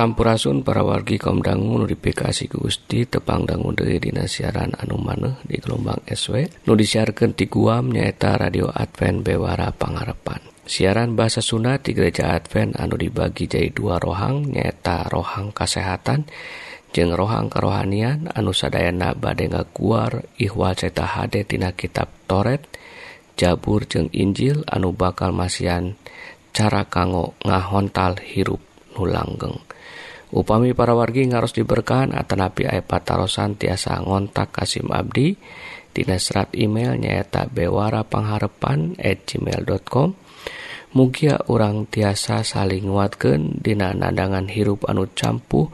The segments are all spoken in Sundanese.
Sampurasun para wargi kaumdangu notifikasi ke Gusti tepangdangu dari Dinas siaran anu maneh di gelombang SW nu disiarkan di Guam nyaeta radio Advent Bewara Pangarepan siaran bahasa Sunda di gereja Advent anu dibagi jadi dua rohang nyaeta rohang kesehatan jeng rohang kerohanian anu sadayana badai ngaguar ihwal ceta hade tina kitab Toret Jabur jeng Injil anu bakal masian cara kanggo ngahontal hirup nulanggeng Upami para wargi ngaros diberkahan Atanapi aya patarosan tiasa ngontak Kasim Abdi. Dina serat email nyaeta bewara pengharepan at gmail.com Mugia orang tiasa saling nguatkan Dina nadangan hirup anu campuh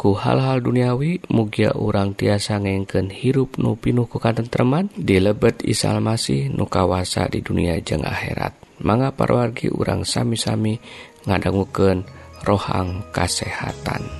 ku hal-hal duniawi. Mugia urang tiasa ngengken hirup nu pinuh ku katentreman dilebet isal masih nu kawasa di dunia jeng akhirat. Mangga parwargi urang sami-sami ngadanggukeun rohang kesehatan.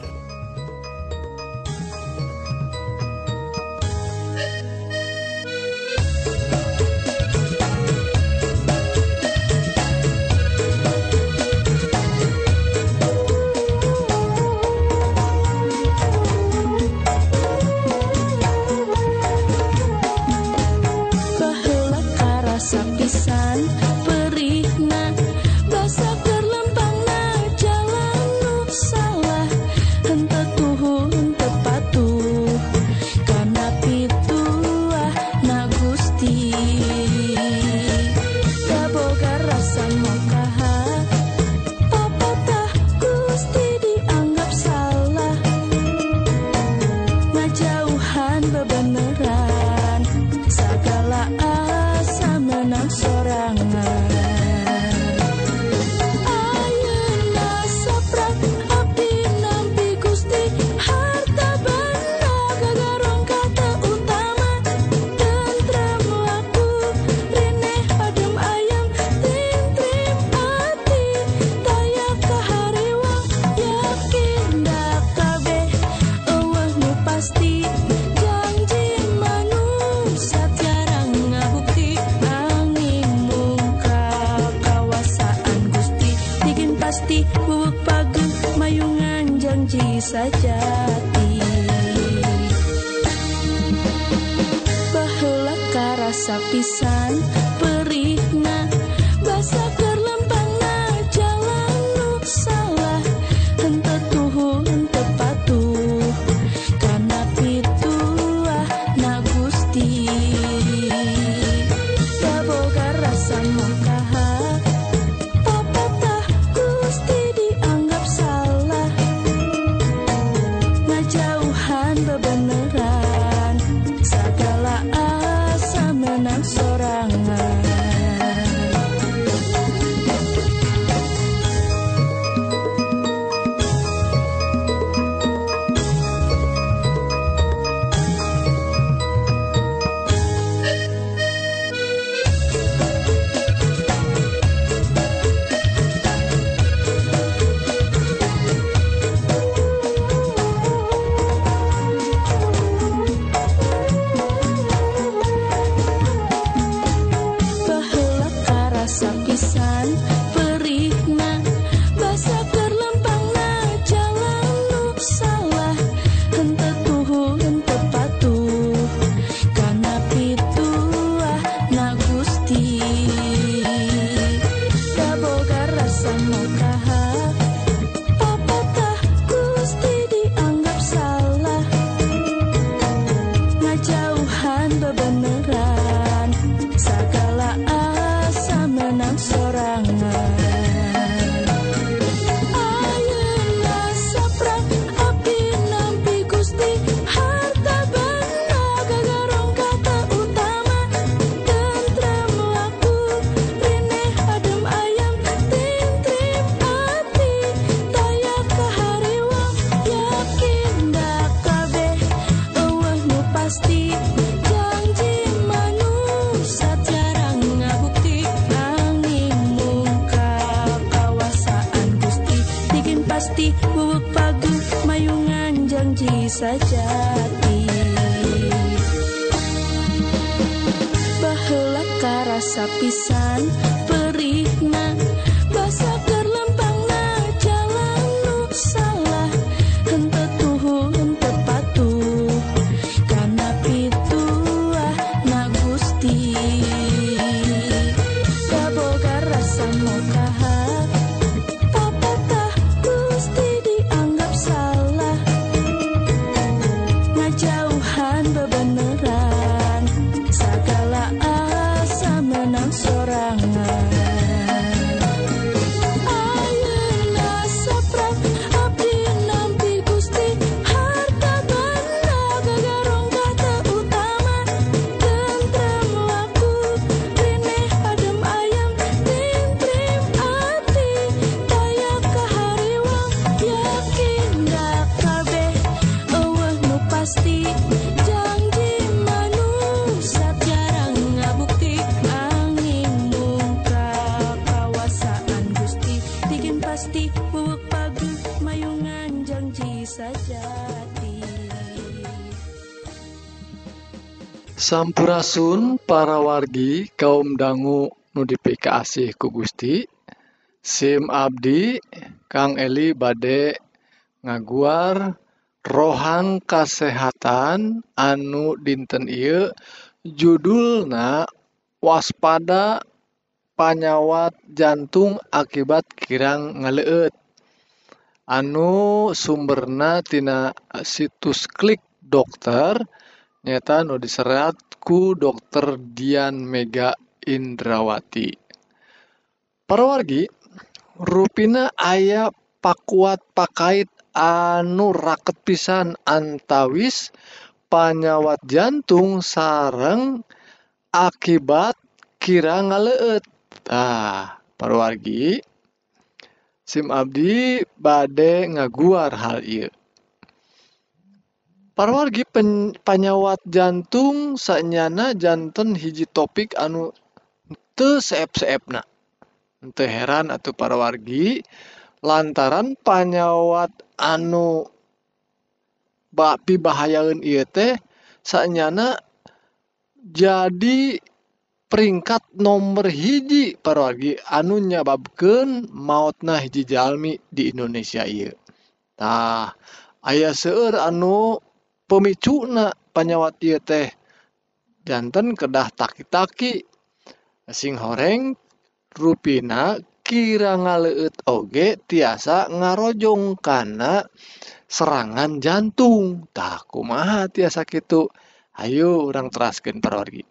Siti bubuk pagung mayungan janji sajati Baheula karasa pisan maukah Sampurasun para wargi kaum dangu nudifikasih ku Gusti. SIM Abdi Kang Eli Bade ngaguar rohang kasehatan anu dinten Ieu. Judulna waspada panyawat jantung akibat kirang ngaleut. Anu sumbernatina situs klik dokter nyata nu diseratku dokter Dian Mega Indrawati. Perwargi ruina aya pakuat pakait anu raket pisan antawis panyawat jantung sareng akibat kira ngaleet. Ah perwargi SIM Abdi bade ngaguar hal il Parwargi panyawat jantung sanyana jantan hiji topik anu teu seep-seepna. Teu heran atau parwargi lantaran panyawat anu bapi bahayaun ieu teh sanyana jadi peringkat nomor hiji parwargi anu nyababkeun mautna hiji jalmi di Indonesia ieu. Tah, aya seueur anu pemicuna panyawat tehjantan kedah taki-taki. Sing horeng ruina kira ngaleut Oge tiasa ngarojong karena serangan jantung. Takku ma tiasa gitu Ayo orang terasken pergi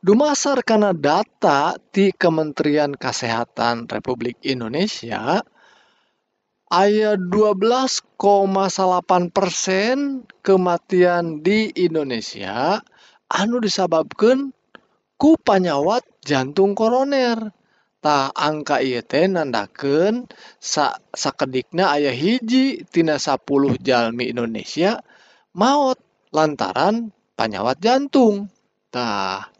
Dumasar karena data di Kementerian Kesehatan Republik Indonesia, ayat 12,8 persen kematian di Indonesia anu disababkan ku panyawat jantung koroner. Tak angka IT nandaken sakedikna ayah hiji tina 10 Jami Indonesia maut lantaran panyawat jantung. Tah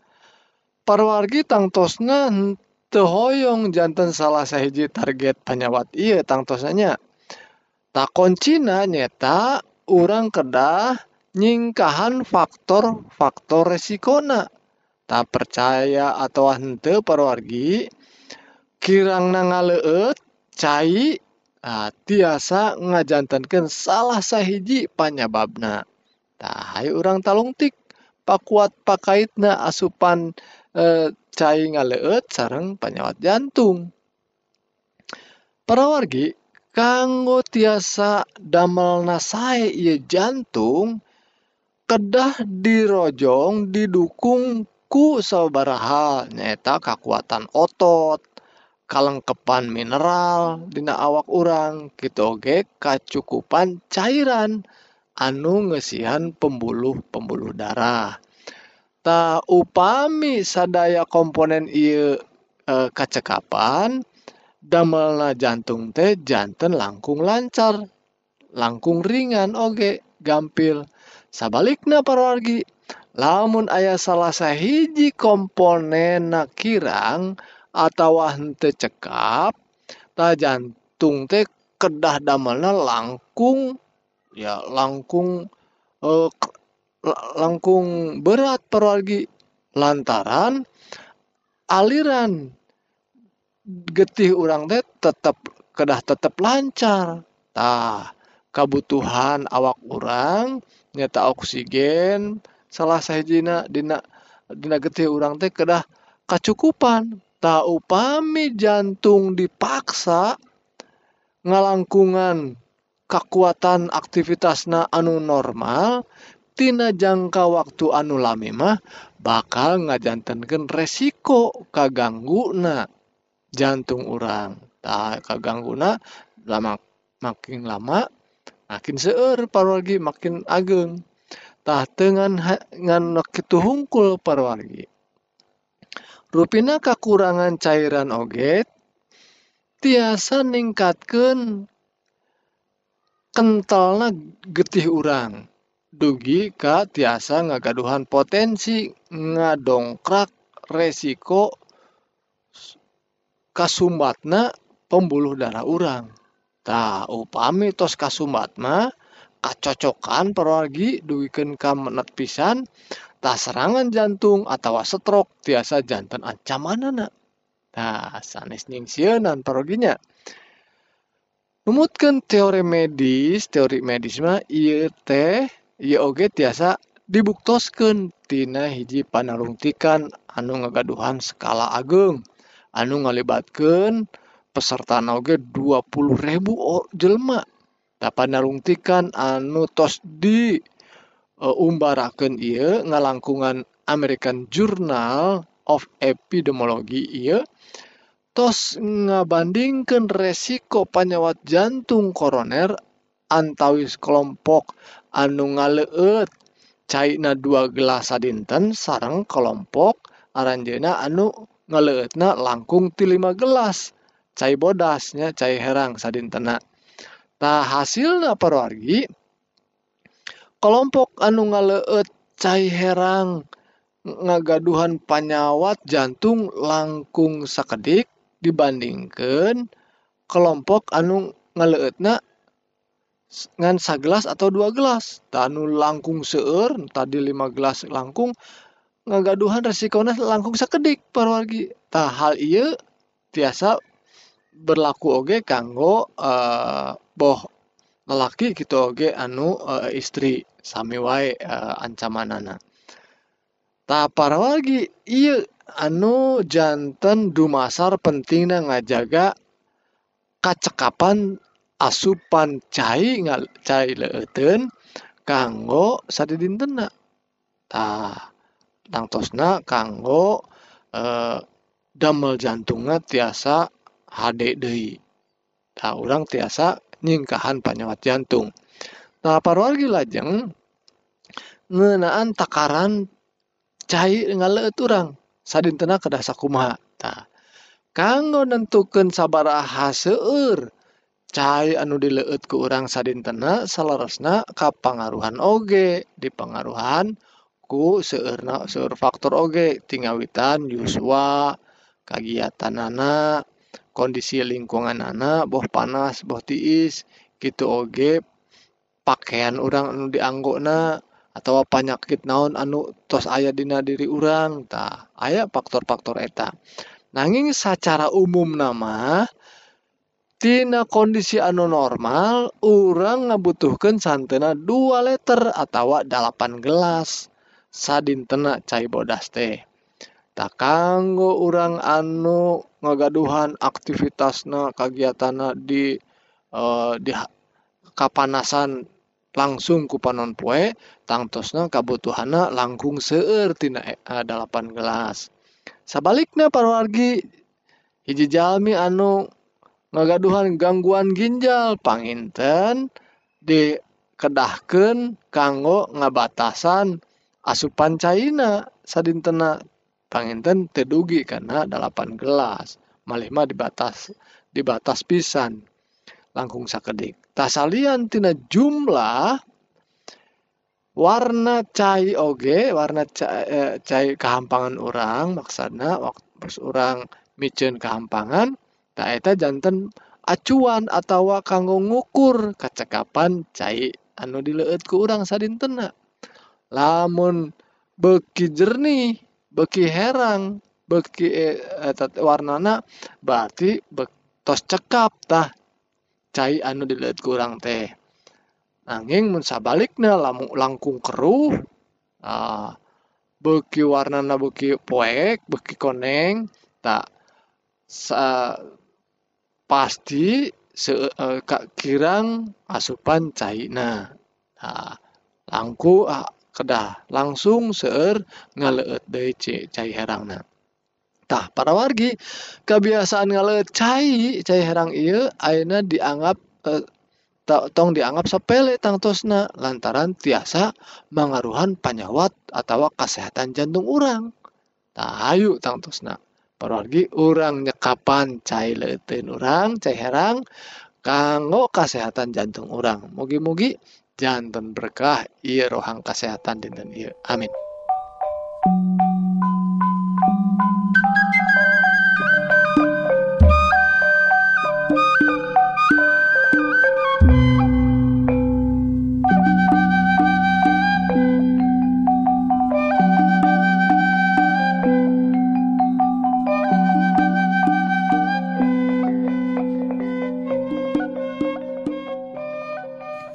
perwargi tangtosna Tehoyong jantan salah sahiji target panyawat. Iya tangtosanya takon Cina nyeta orang kedah nyingkahan faktor-faktor resikona. Tak percaya atau hente perwargi kirang na ngaleut cai tiasa ngajantankan salah sahiji panyababna. Tah orang talungtik pakuat pakaitna asupan e, cai ngaleut sarang penyawat jantung. Para wargi kanggo tiasa damal nasai ia jantung kedah dirojong didukung ku sabaraha nyata kekuatan otot kalengkepan mineral dina awak urang gitu oge kacukupan cairan anu ngesihan pembuluh pembuluh darah. Ta upami sadaya komponen ieu e, kacekapan damelna jantung teh janten langkung lancar langkung ringan oge gampil. Sabalikna parwargi lamun ayah salah sahiji komponen kirang atau henteu cekap ta jantung teh kedah damelna langkung ya langkung uh, langkung berat perwargi lantaran aliran getih orang teh tetap kedah tetap lancar. Tah kebutuhan awak orang nyata oksigen salah sahijina dina dina getih orang teh kedah kacukupan. Tak upami jantung dipaksa ngalangkungan kekuatan aktivitasna anu normal tina jangka waktu anu lame mah bakal ngajantankan resiko kagangguna jantung orang tak kagangguna lama makin lama makin seueur parwargi makin ageng. Tah dengan ngan kitu hungkul parwargi. Rupina kekurangan cairan oge tiasa ningkatkan kentalna getih orang dugi ka tiasa ngagaduhan potensi ngadongkrak resiko kasumbatna pembuluh darah urang. Tah upami tos kasumbat mah kacocokan perwargi duwikeun ka menet pisan tah serangan jantung atau stroke tiasa jantan ancamanana. Tah sanes nyingsieunan perwarginya. Numutkeun teori medis, teori medis mah teh Ieu oge tiasa dibuktoskeun tina hiji panarungtikan anu ngagaduhan skala ageng. Anu ngalibatkeun peserta oge 20.000 jelma dapat panarungtikan anu tos di e, uh, umbaraken ia ngalangkungan American Journal of Epidemiology ia tos ngabandingkan resiko panyawat jantung koroner antawis kelompok anu ngaleueut cairna dua gelas sadinten sarang kelompok aranjena anu ngaleutna langkung ti lima gelas cai bodasnya cai herang sadintena nah hasilnya perwargi kelompok anu ngaleut cai herang ngagaduhan panyawat jantung langkung sakedik dibandingkan kelompok anu ngaleutna ngan sagelas atau dua gelas? Tanu langkung seueur tadi lima gelas langkung ngagaduhan resikonya langkung sakedik parwargi tah hal iya tiasa berlaku oge kanggo uh, boh lelaki gitu oge anu uh, istri sami wae uh, ancamanana. Tah parwargi iya anu jantan dumasar pentingna ngajaga kacekapan asupan cai cai leuteun kanggo sadidintena tah tangtosna kanggo eh, damel jantungna tiasa HD deui. Tah urang tiasa nyingkahan panyawat jantung. Nah parwargi lajeng ngeunaan takaran cai ngaleut urang sadintena kedah sakumaha tah kanggo nentukeun sabaraha seueur cahaya anu dileut ke urang sadintena salarasna kapangaruhan oge. Dipengaruhan ku seurna seur faktor oge. Tingawitan yuswa kagiatanana kondisi lingkungan anak boh panas boh tiis gitu oge. Pakaian orang anu dianggona atau penyakit naon anu tos ayah dina diri urang tah. Ayah faktor-faktor eta. Nanging secara umum nama Tina kondisi anu normal urang ngabutuhkan santena 2 liter atau 8 gelas. Sadintena cai bodas teh. Tak kanggo urang anu ngagaduhan aktivitasna kegiatana di uh, di kapanasan langsung ku panon poe tangtosna kabutuhana langkung seueur tina eh, 8 gelas. Sabaliknya parwargi hiji jalmi anu ngagaduhan gangguan ginjal panginten dikedahkan kanggo ngabatasan asupan caina. Sadintena panginten tedugi karena 8 gelas. Malih mah dibatas dibatas pisan. Langkung sakedik. Tasalian tina jumlah warna cai oge warna cai, eh, cai kehampangan orang maksudnya waktu orang micen kehampangan Nah, eta jantan acuan atau kanggo ngukur kacakapan cai anu dileut ku urang sadintena. Lamun beki jernih, beki herang, beki eta warnana berarti be, tos cekap tah cai anu dileut ku urang teh. Nanging mun sabalikna lamun langkung keruh, ah, beki warnana beki poek, beki koneng, tak pasti se, uh, kirang asupan caina. Nah, langku uh, kedah langsung seueur ngaleut deui cai herangna. Tah para wargi kebiasaan ngaleut cai cai herang ieu ayeuna dianggap uh, tong dianggap sepele tangtosna lantaran tiasa mengaruhan panyawat atau kesehatan jantung orang. Tah ayu tangtosna. parwargi orang nyekapan cai leuteun orang cai herang kanggo kesehatan jantung orang mugi-mugi jantan berkah iya rohang kesehatan dinten iya amin.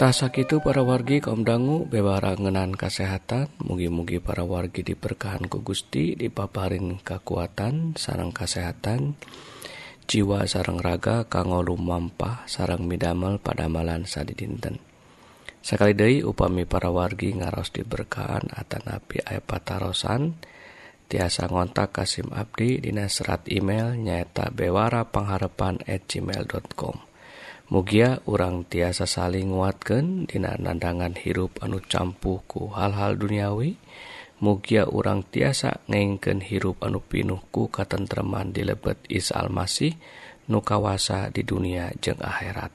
Tasak itu para wargi kaum dangu bewara ngenan kesehatan mugi-mugi para wargi diberkahan ku Gusti dipaparin kekuatan sarang kesehatan jiwa sarang raga kanggo lumampah sarang midamel pada malan sadi dinten sekali deui upami para wargi ngaros diberkahan atanapi aya patarosan. Tiasa ngontak Kasim Abdi dina serat email nyaeta bewara pangharepan at gmail.com Mugia urang tiasa saling nguatkan dina nandangan hirup anu campuhku hal-hal duniawi Mugia urang tiasa ngengken hirup anu pinuhku katentreman di lebet Isa Almasih nu kawasa di dunia jeung akhirat.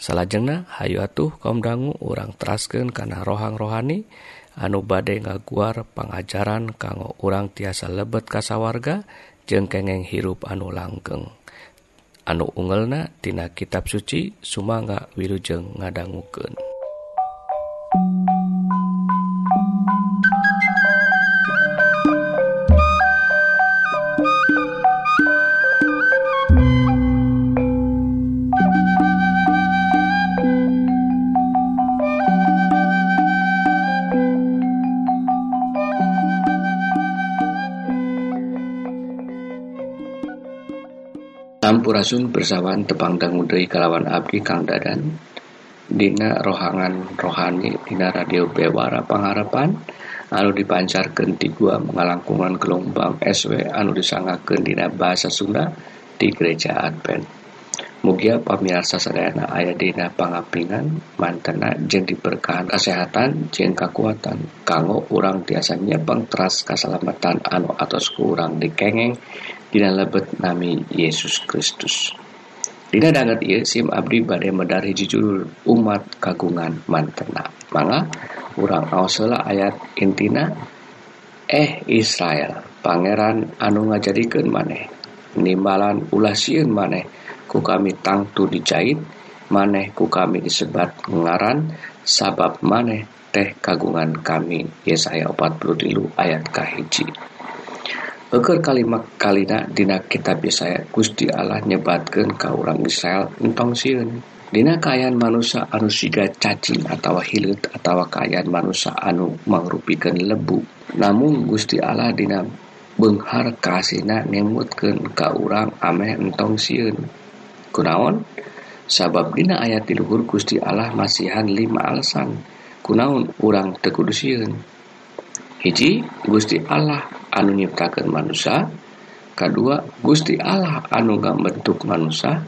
Salahjengna Hayu atuh kaum dangu urang terasken karena rohang rohani anu badai ngaguar pengajaran kanggo urang tiasa lebet kasawarga jeung kengeng hirup anu langgeng. anu ungelna tina kitab suci sumangga Wilujeng ngadangguken Langsung bersawaan tepang dangudai kalawan Abdi Kang Dadan Dina rohangan rohani Dina radio Bewara pengharapan anu dipancar Genti gua mengalangkungan gelombang SW anu disangaken Dina bahasa Sunda di gereja Advent. Mugia pamirsa sadayana aya dina pangapingan mantena jeng diberkahan kesehatan jeng kekuatan kanggo urang tiasa nyepeng teras keselamatan anu atos kurang dikengeng dina lebet nami Yesus Kristus. Dina danget ieu sim abdi bade medar judul umat kagungan mantena. Mangga urang aosela ayat intina eh Israel pangeran anu ngajadikeun maneh nimbalan ulah sieun maneh ku kami tangtu dijait maneh ku kami disebat ngaran sabab maneh teh kagungan kami Yesaya 43 ayat kahiji Beker kalimat kalina dina kitab Yesaya Gusti Allah nyebatkan ke orang Israel entong siun Dina kayan manusia anu siga cacing atau hilut atau kayan manusia anu mangrupikan lebu. Namun Gusti Allah dina Benghar kasina nemutken ka urang ameh entong siun kunaon? Sabab dina ayat diluhur Gusti Allah masihan lima alasan. Kunaon? Urang tekudu siun hiji Gusti Allah anu nyiptakan manusia kedua Gusti Allah anu bentuk manusia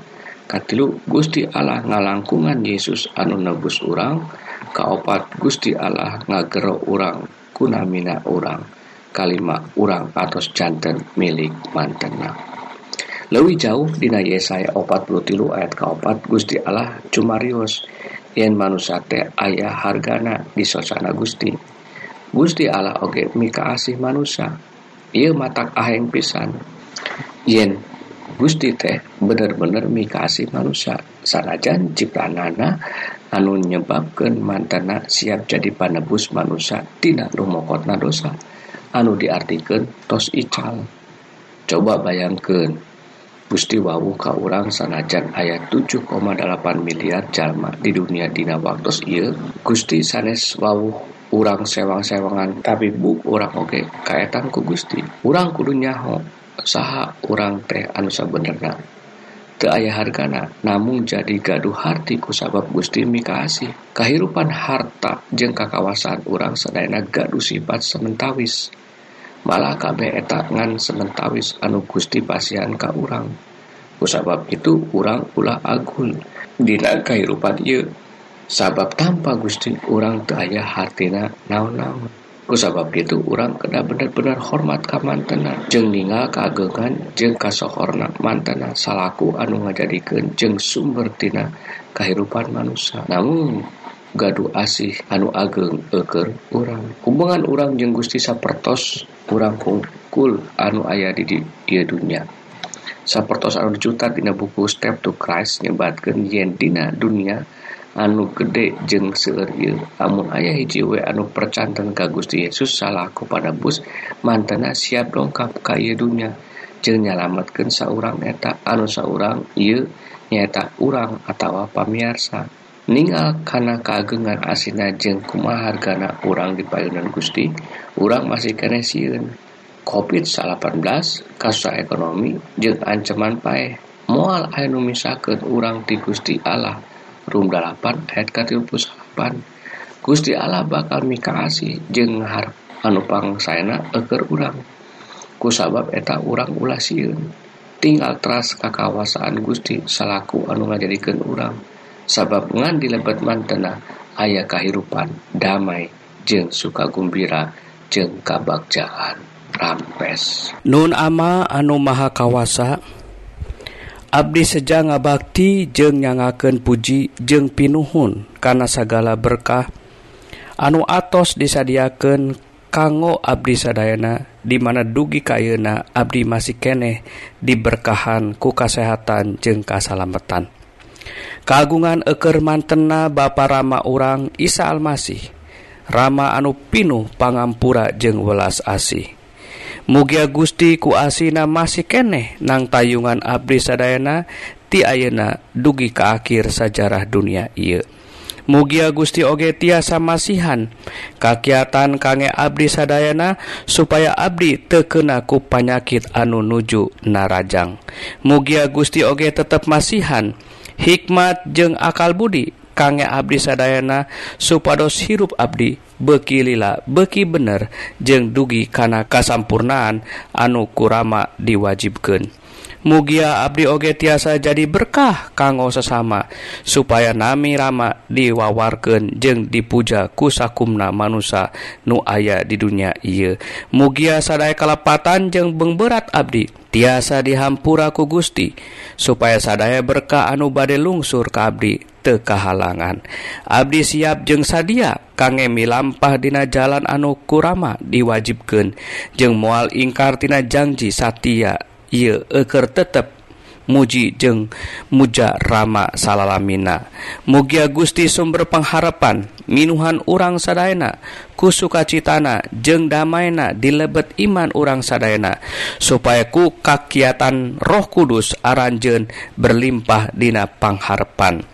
katilu Gusti Allah ngalangkungan Yesus anu nebus urang kaopat Gusti Allah ngagero urang kunamina urang kalima urang atas jantan milik mantena. Lebih jauh dina Yesaya 43 ayat kaopat Gusti Allah cumarios yen manusia teh ayah hargana di sosana Gusti. Gusti Allah oge mika asih manusia ia mata aheng pisan. Yen Gusti teh bener-bener mikasi manusia sanajan cipranana anu nyebabkan mantana siap jadi panebus manusia tidak rumokotna dosa. Anu diartikan tos ical. Coba bayangkan Gusti Wawu ka urang sanajan ayat 7,8 miliar jalma di dunia dina waktu ieu Gusti sanes Wawu urang sewang-sewangan tabibuk orang oke kaetan ku Gusti. Urang kudu nyaho saha urang teh anu sabenerna. Teu aya hargana namun jadi gaduh harti ku sabab Gusti mikasih. Kahirupan harta jeung kakawasan urang sadayana gaduh sifat sementawis. Malah kabeh eta ngan sementawis anu Gusti pasihan ka urang. Ku sabab itu urang ulah agul dina kahirupan ieu. sabab tanpa Gusti orang tuh ayah hartina naon-naon. Ku sabab itu orang kena bener-bener hormat ka mantena. Jeng ningal keagengan jeng kasohorna mantena. Salaku anu ngajadikeun jeng sumber tina kehidupan manusia namun gaduh asih anu ageng eker orang hubungan orang jeng Gusti sapertos kurang kungkul anu ayah di dia dunia sapertos anu dicutat dina buku step to Christ nyebatkan yen dina dunia anu gede jeng seuril amun ayah hijjiwe anu percantan ka Gusti Yesus salahku pada bus mantena siap lengkap kay dunya. Jeng nyalamatkan seorang eta anu seorang ieu nyata urang atau pamiarsa. Ningal karena keagengan asina jeng kumahargana urang di payunan Gusti urang masih kene siun COVID-18 kasus ekonomi jeng ancaman pae moal anu misalkan urang ti Gusti Allah. rum 8 ayat ke-38 Gusti Allah bakal mikasi jeung anupang sayana eker urang. Ku sabab eta urang ulah sieun. Tinggal teras kakawasaan Gusti salaku anu ngajadikeun urang. Sabab ngan dilebet mantena ayah kehidupan damai jeng suka gembira jeng kabakjaan rampes. Nun ama anu maha kawasa Abdi Seja ngabakti jeung nyangaken puji jeung pinuhun kana sagala berkah anu atos disadiaken kanggo Abdi Sadayana dimana dugi kayuna Abdi masih keneh diberkahan ku kasehatan jeung kasalametan kagungan eker mantena ba Rama urang Isa Almasih Rama anu pinuh pangampura jeung welas asih. Mugia Gusti ku asina masih keneh nang tayungan Abdi Sadayana ti ayeuna dugi ka akhir sajarah dunia ieu. Mugia Gusti oge tiasa masihan kakiatan kangge Abdi Sadayana supaya Abdi tekena ku panyakit anu nuju narajang. Mugia Gusti oge tetap masihan hikmat jeung akal budi kangge Abdi Sadayana supados hirup Abdi beki lila beki bener jeung dugi kana kasampurnaan anu kurama diwajibkeun. Mugia Abdi oge tiasa jadi berkah kanggo sesama supaya nami rama diwawarken jeung dipuja kusakumna manusia nu aya di dunia ia mugia sadai kalepatan jeung beng berat Abdi tiasa dihampuraku Gusti supaya sadaya berkah anu bade lungsur ke Abdi tekahalangan Abdi siap jeung sadia kangemi lampah dina jalan anu kurama diwajibkeun jeung mual ingkartina janji Satya eker tetap muji jeng muja Rama salalamina. Mugia Gusti sumber pengharapan minuhan urang sadayana ku sukacitana jeng damaina dilebet iman urang sadayana supaya ku kakiatan Roh Kudus aranjen berlimpah dina pangharepan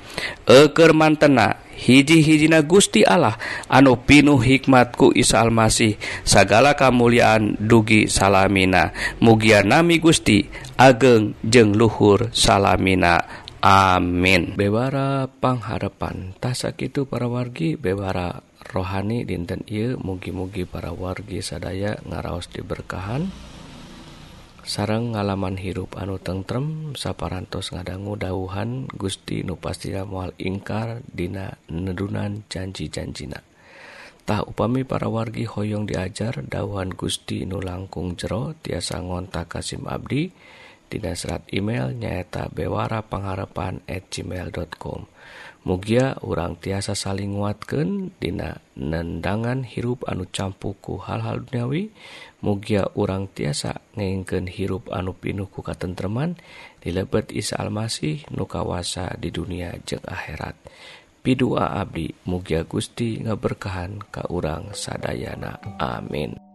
eker mantena hiji-hijina Gusti Allah anu pinuh hikmatku Isa Almasih sagala kamuliaan dugi salamina. Mugia nami Gusti ageng jeng luhur salamina. Amin. Bewara pangharapan tasak itu para wargi bewara rohani dinten ieu mugi-mugi para wargi sadaya ngaraos diberkahan. sarang ngalaman hirup anu tentrem saparantos ngadanggu dauhan Gusti nu nupastira mual ingkar dina nedunan janji-janjina. Tah upami para wargi hoyong diajar dauhan Gusti nu langkung jero tiasa ngontak Kasim Abdi dina serat email nyaeta bewara pengharapan at gmail.com mugia urang tiasa saling nguatkan dina nendangan hirup anu campuku hal-hal duniawi mugia urang tiasa ngengken hirup anu pinuh ku katentreman dilebet Isa Almasih nukawasa di dunia jeng akhirat. Pidua Abdi mugia Gusti ngaberkahan ka urang sadayana. Amin.